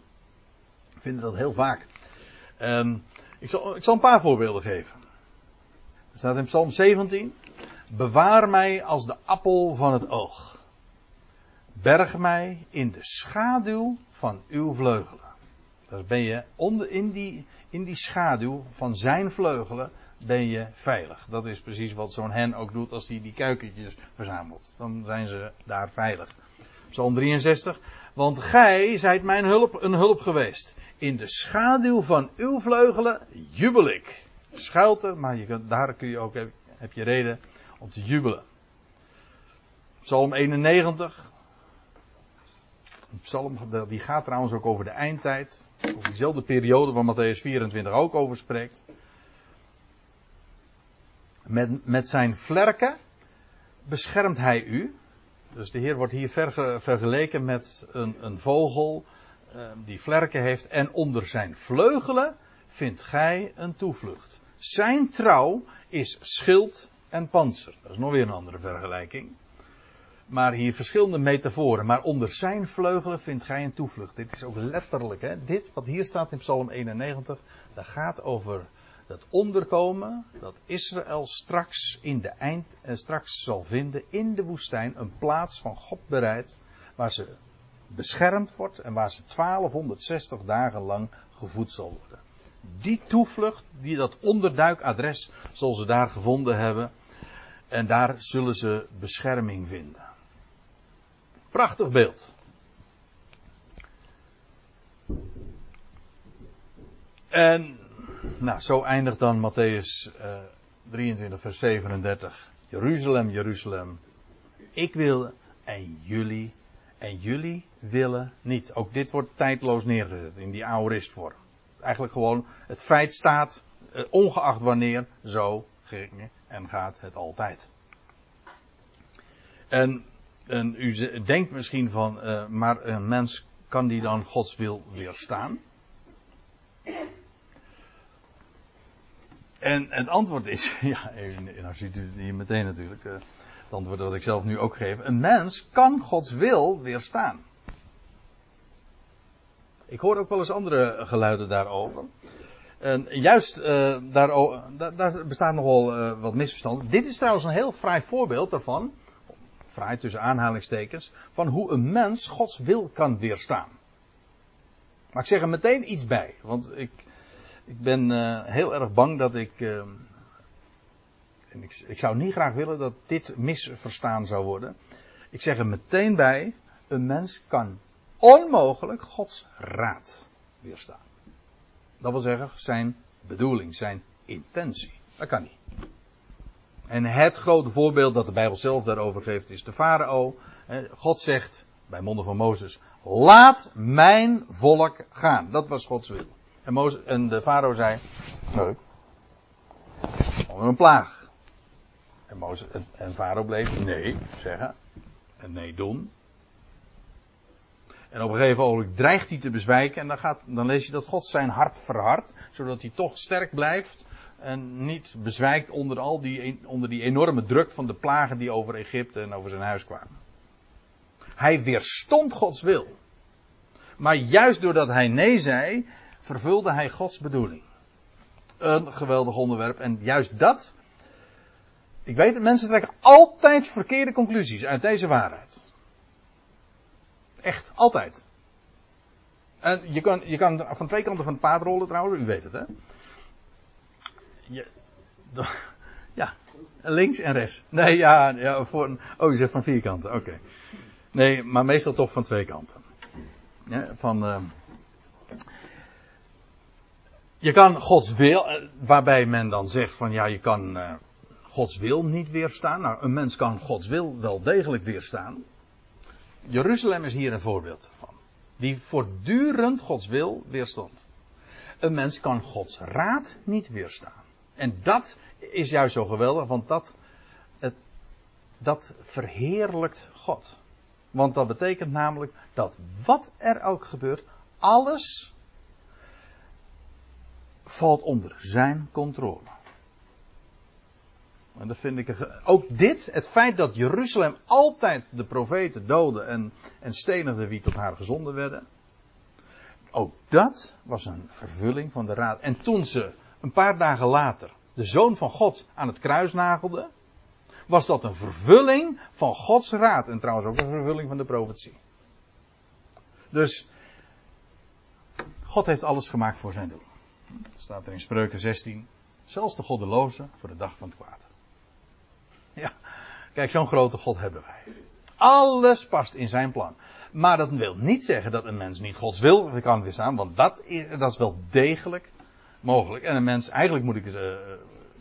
We vinden dat heel vaak. Um, ik, zal, ik zal een paar voorbeelden geven. Er staat in Psalm 17. Bewaar mij als de appel van het oog. Berg mij in de schaduw van uw vleugelen. Daar ben je onder, in, die, in die schaduw van zijn vleugelen ben je veilig. Dat is precies wat zo'n hen ook doet als hij die kuikentjes verzamelt. Dan zijn ze daar veilig. Psalm 63. Want gij zijt mijn hulp, een hulp geweest. In de schaduw van uw vleugelen jubel ik. Schuilte, maar je daar kun je ook, heb, je reden om te jubelen. Psalm 91. Een psalm die gaat trouwens ook over de eindtijd. Over diezelfde periode waar Matthäus 24 ook over spreekt. Met, met zijn vlerken beschermt hij u. Dus de Heer wordt hier vergeleken met een, een vogel uh, die vlerken heeft. En onder zijn vleugelen vindt gij een toevlucht. Zijn trouw is schild en panzer. Dat is nog weer een andere vergelijking. Maar hier verschillende metaforen. Maar onder zijn vleugelen vindt gij een toevlucht. Dit is ook letterlijk. Hè? Dit wat hier staat in Psalm 91. Dat gaat over dat onderkomen. Dat Israël straks in de eind. Eh, straks zal vinden in de woestijn. Een plaats van God bereid. Waar ze beschermd wordt. En waar ze 1260 dagen lang gevoed zal worden. Die toevlucht. Die dat onderduikadres. Zal ze daar gevonden hebben. En daar zullen ze bescherming vinden. Prachtig beeld. En nou, zo eindigt dan Matthäus uh, 23, vers 37. Jeruzalem, Jeruzalem. Ik wil en jullie en jullie willen niet. Ook dit wordt tijdloos neergezet in die aoristvorm. Eigenlijk gewoon het feit staat, uh, ongeacht wanneer, zo ging en gaat het altijd. En en u denkt misschien van, uh, maar een mens kan die dan Gods wil weerstaan? En het antwoord is, ja, nou ziet u hier meteen natuurlijk, uh, het antwoord dat ik zelf nu ook geef. Een mens kan Gods wil weerstaan. Ik hoor ook wel eens andere geluiden daarover. En juist uh, daar, daar, bestaat nogal wat misverstand. Dit is trouwens een heel fraai voorbeeld daarvan tussen aanhalingstekens, van hoe een mens Gods wil kan weerstaan. Maar ik zeg er meteen iets bij, want ik, ik ben uh, heel erg bang dat ik, uh, en ik, ik zou niet graag willen dat dit misverstaan zou worden. Ik zeg er meteen bij, een mens kan onmogelijk Gods raad weerstaan. Dat wil zeggen, zijn bedoeling, zijn intentie. Dat kan niet. En het grote voorbeeld dat de Bijbel zelf daarover geeft is de farao. God zegt bij monden van Mozes: Laat mijn volk gaan. Dat was Gods wil. En, Mozes, en de farao zei: Nee. Een plaag. En, Mozes, en farao bleef nee zeggen. En nee doen. En op een gegeven moment dreigt hij te bezwijken. En dan, gaat, dan lees je dat God zijn hart verhardt. Zodat hij toch sterk blijft en niet bezwijkt onder, al die, onder die enorme druk van de plagen die over Egypte en over zijn huis kwamen. Hij weerstond Gods wil. Maar juist doordat hij nee zei, vervulde hij Gods bedoeling. Een geweldig onderwerp. En juist dat. Ik weet dat mensen trekken altijd verkeerde conclusies uit deze waarheid. Echt, altijd. En je kan, je kan van twee kanten van het paard rollen trouwens, u weet het hè. Ja, links en rechts. Nee, ja, ja voor oh, je zegt van vier kanten, oké. Nee, maar meestal toch van twee kanten. Van, uh, je kan Gods wil, uh, waarbij men dan zegt van ja, je kan uh, Gods wil niet weerstaan. Nou, een mens kan Gods wil wel degelijk weerstaan. Jeruzalem is hier een voorbeeld van. Die voortdurend Gods wil weerstond. Een mens kan Gods raad niet weerstaan. En dat is juist zo geweldig, want dat, het, dat verheerlijkt God. Want dat betekent namelijk dat wat er ook gebeurt, alles valt onder zijn controle. En dat vind ik. Ook dit, het feit dat Jeruzalem altijd de profeten doodde en, en stenigde wie tot haar gezonden werden. Ook dat was een vervulling van de raad. En toen ze een paar dagen later de zoon van God aan het kruis nagelde, was dat een vervulling van Gods raad. En trouwens ook een vervulling van de profetie. Dus God heeft alles gemaakt voor zijn doel. Dat staat er in Spreuken 16. Zelfs de goddeloze voor de dag van het kwaad. Ja, kijk, zo'n grote God hebben wij. Alles past in zijn plan. Maar dat wil niet zeggen dat een mens niet Gods wil kan weerstaan, want dat is, dat is wel degelijk mogelijk. En een mens, eigenlijk moet ik het, uh,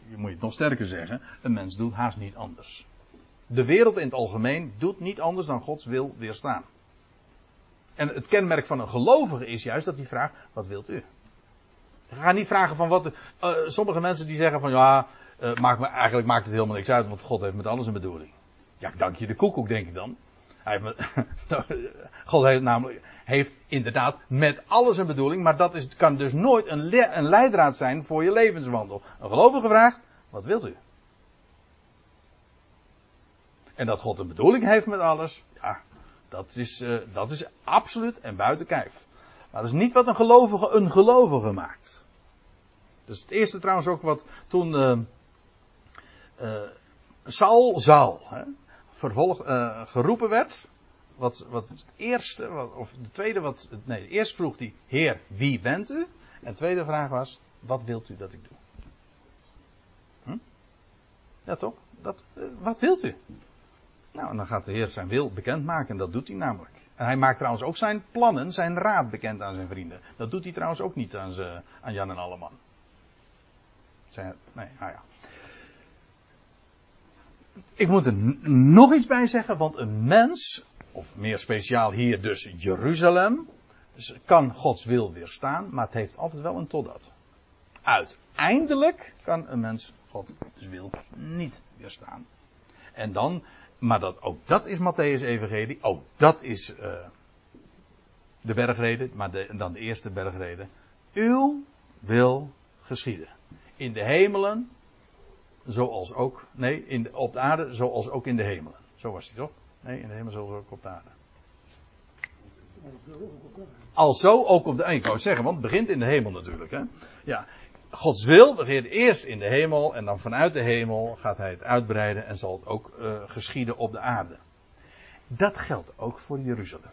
je moet het nog sterker zeggen, een mens doet haast niet anders. De wereld in het algemeen doet niet anders dan Gods wil weerstaan. En het kenmerk van een gelovige is juist dat hij vraagt, wat wilt u? Ga niet vragen van wat. Uh, sommige mensen die zeggen van ja, me, eigenlijk maakt het helemaal niks uit, want God heeft met alles een bedoeling. Ja, dank je de koekoek, denk ik dan. Hij God heeft namelijk heeft inderdaad met alles een bedoeling, maar dat is, kan dus nooit een, een leidraad zijn voor je levenswandel. Een gelovige vraagt: wat wilt u? En dat God een bedoeling heeft met alles, ja, dat is, uh, dat is absoluut en buiten kijf. Maar dat is niet wat een gelovige een gelovige maakt. Dus het eerste trouwens ook wat toen uh, uh, Saul, hè, vervolg, uh, geroepen werd. Wat, wat het eerste, of de tweede wat, nee, eerst vroeg hij, Heer, wie bent u? En de tweede vraag was, wat wilt u dat ik doe? Hm? Ja toch? Dat, wat wilt u? Nou, en dan gaat de Heer zijn wil bekendmaken en dat doet hij namelijk. En hij maakt trouwens ook zijn plannen, zijn raad bekend aan zijn vrienden. Dat doet hij trouwens ook niet aan, ze, aan Jan en Alleman. Zijn, nee, nou ja. Ik moet er nog iets bij zeggen, want een mens, of meer speciaal hier dus Jeruzalem, kan Gods wil weerstaan, maar het heeft altijd wel een totdat. Uiteindelijk kan een mens Gods wil niet weerstaan. En dan maar dat, ook dat is Matthäus Evangelie. Ook dat is uh, de bergrede. Maar dan de eerste bergrede. Uw wil geschieden. In de hemelen. Zoals ook. Nee, in op de aarde. Zoals ook in de hemelen. Zo was hij toch? Nee, in de hemel zoals ook op de aarde. Alzo ook op de. Ik wou zeggen, want het begint in de hemel natuurlijk. Hè? Ja, Gods wil begint eerst in de hemel en dan vanuit de hemel gaat hij het uitbreiden en zal het ook uh, geschieden op de aarde. Dat geldt ook voor Jeruzalem.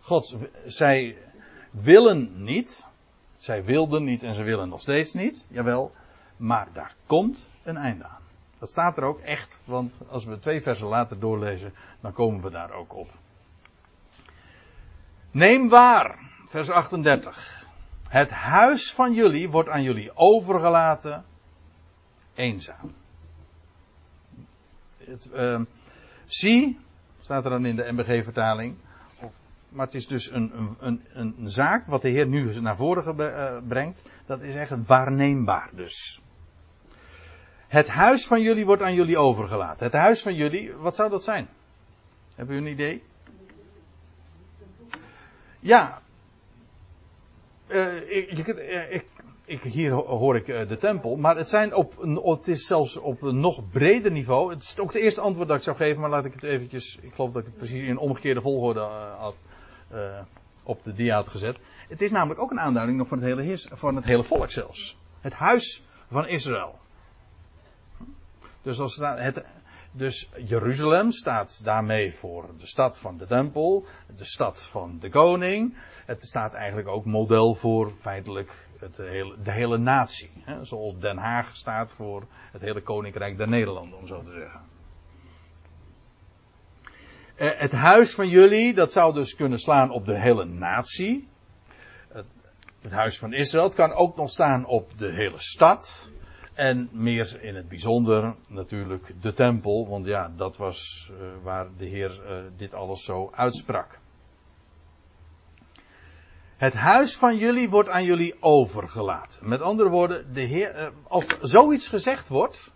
God, zij willen niet, zij wilden niet en ze willen nog steeds niet, jawel, maar daar komt een einde aan. Dat staat er ook echt, want als we twee versen later doorlezen, dan komen we daar ook op. Neem waar, vers 38. Het huis van jullie wordt aan jullie overgelaten eenzaam. Het, uh, zie, staat er dan in de MBG-vertaling. Maar het is dus een, een, een, een, zaak wat de Heer nu naar voren uh, brengt. Dat is echt waarneembaar dus. Het huis van jullie wordt aan jullie overgelaten. Het huis van jullie, wat zou dat zijn? Hebben jullie een idee? Ja, uh, ik, uh, ik, ik, hier hoor ik uh, de tempel, maar het, zijn op, het is zelfs op een nog breder niveau. Het is ook het eerste antwoord dat ik zou geven, maar laat ik het eventjes, ik geloof dat ik het precies in een omgekeerde volgorde had, op de dia had gezet. Het is namelijk ook een aanduiding nog het hele, van het hele volk zelfs. Het huis van Israël. Dus als het, dus Jeruzalem staat daarmee voor de stad van de tempel, de stad van de koning. Het staat eigenlijk ook model voor feitelijk het hele, de hele natie. Hè? Zoals Den Haag staat voor het hele koninkrijk der Nederlanden, om zo te zeggen. Eh, het huis van jullie, dat zou dus kunnen slaan op de hele natie. Het, het huis van Israël. Kan ook nog staan op de hele stad. En meer in het bijzonder natuurlijk de tempel. Want ja, dat was uh, waar de Heer uh, dit alles zo uitsprak. Het huis van jullie wordt aan jullie overgelaten. Met andere woorden, de Heer, uh, als zoiets gezegd wordt,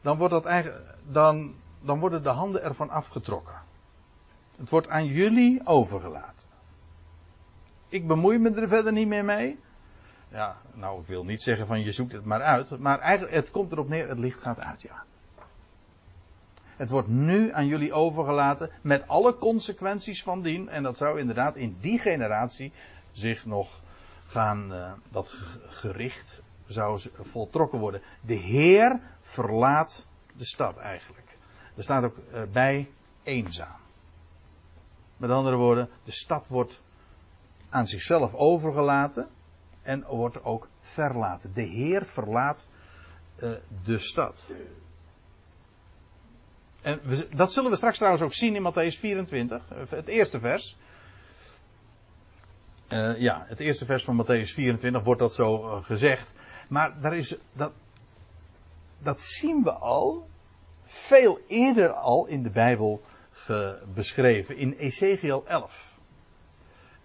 dan, wordt dat eigenlijk, dan, dan worden de handen ervan afgetrokken. Het wordt aan jullie overgelaten. Ik bemoei me er verder niet meer mee. Ja, nou, ik wil niet zeggen van je zoekt het maar uit. Maar eigenlijk, het komt erop neer, het licht gaat uit, ja. Het wordt nu aan jullie overgelaten met alle consequenties van dien. En dat zou inderdaad in die generatie zich nog gaan, uh, dat gericht zou voltrokken worden. De Heer verlaat de stad eigenlijk. Er staat ook uh, bij eenzaam. Met andere woorden, de stad wordt aan zichzelf overgelaten en wordt ook verlaten. De Heer verlaat uh, de stad. En we, dat zullen we straks trouwens ook zien in Matthäus 24, het eerste vers. Uh, ja, het eerste vers van Matthäus 24 wordt dat zo gezegd. Maar daar is, dat, dat zien we al veel eerder al in de Bijbel beschreven, in Ezekiel 11.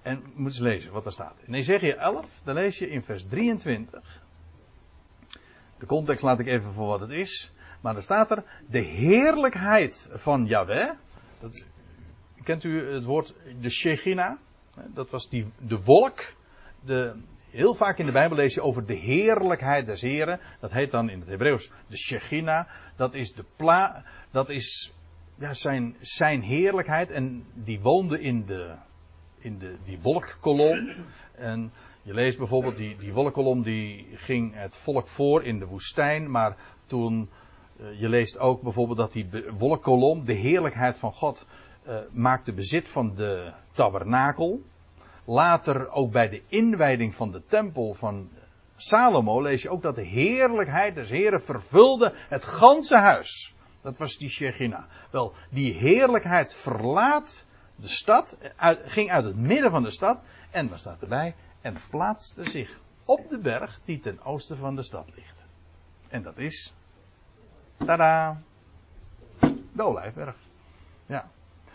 En moet eens lezen wat er staat. In Ezekiel 11, dan lees je in vers 23. De context laat ik even voor wat het is. Maar er staat er de heerlijkheid van Yahweh. Dat, kent u het woord de Shechina? Dat was die, de wolk. De, heel vaak in de Bijbel lees je over de heerlijkheid des Heren. Dat heet dan in het Hebreeuws de Shechina. Dat is de pla, dat is ja, zijn, zijn heerlijkheid. En die woonde in de, in de, die wolkkolom. En je leest bijvoorbeeld die, die wolkkolom die ging het volk voor in de woestijn. Maar toen je leest ook bijvoorbeeld dat die wolkkolom, de heerlijkheid van God, uh, maakte bezit van de tabernakel. Later ook bij de inwijding van de tempel van Salomo lees je ook dat de heerlijkheid des Heren vervulde het ganse huis. Dat was die Shechina. Wel, die heerlijkheid verlaat de stad, ging uit het midden van de stad en dan staat erbij en plaatste zich op de berg die ten oosten van de stad ligt. En dat is Tada! De Olijfberg. Ja.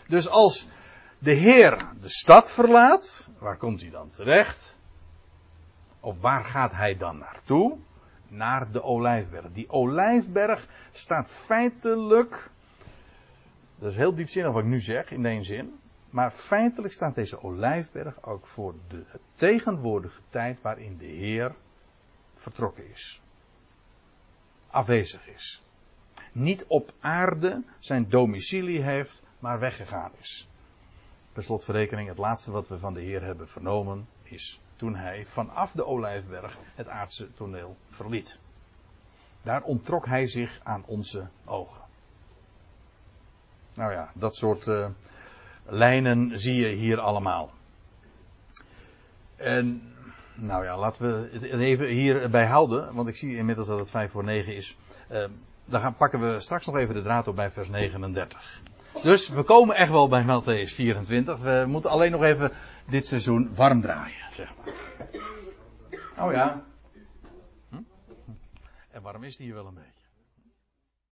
Dus als de Heer de stad verlaat, waar komt hij dan terecht? Of waar gaat hij dan naartoe? Naar de Olijfberg. Die Olijfberg staat feitelijk. Dat is heel diepzinnig wat ik nu zeg, in één zin. Maar feitelijk staat deze Olijfberg ook voor de tegenwoordige tijd waarin de Heer vertrokken is. Afwezig is niet op aarde zijn domicilie heeft, maar weggegaan is. Per slotverrekening, het laatste wat we van de Heer hebben vernomen is toen hij vanaf de Olijfberg het aardse toneel verliet. Daar onttrok hij zich aan onze ogen. Nou ja, dat soort uh, lijnen zie je hier allemaal. En nou ja, laten we het even hierbij houden, want ik zie inmiddels dat het vijf voor negen is. Uh, dan gaan, pakken we straks nog even de draad op bij vers 39. Dus we komen echt wel bij Matthäus 24. We moeten alleen nog even dit seizoen warm draaien, zeg maar. Oh ja. Hm? En warm is die hier wel een beetje.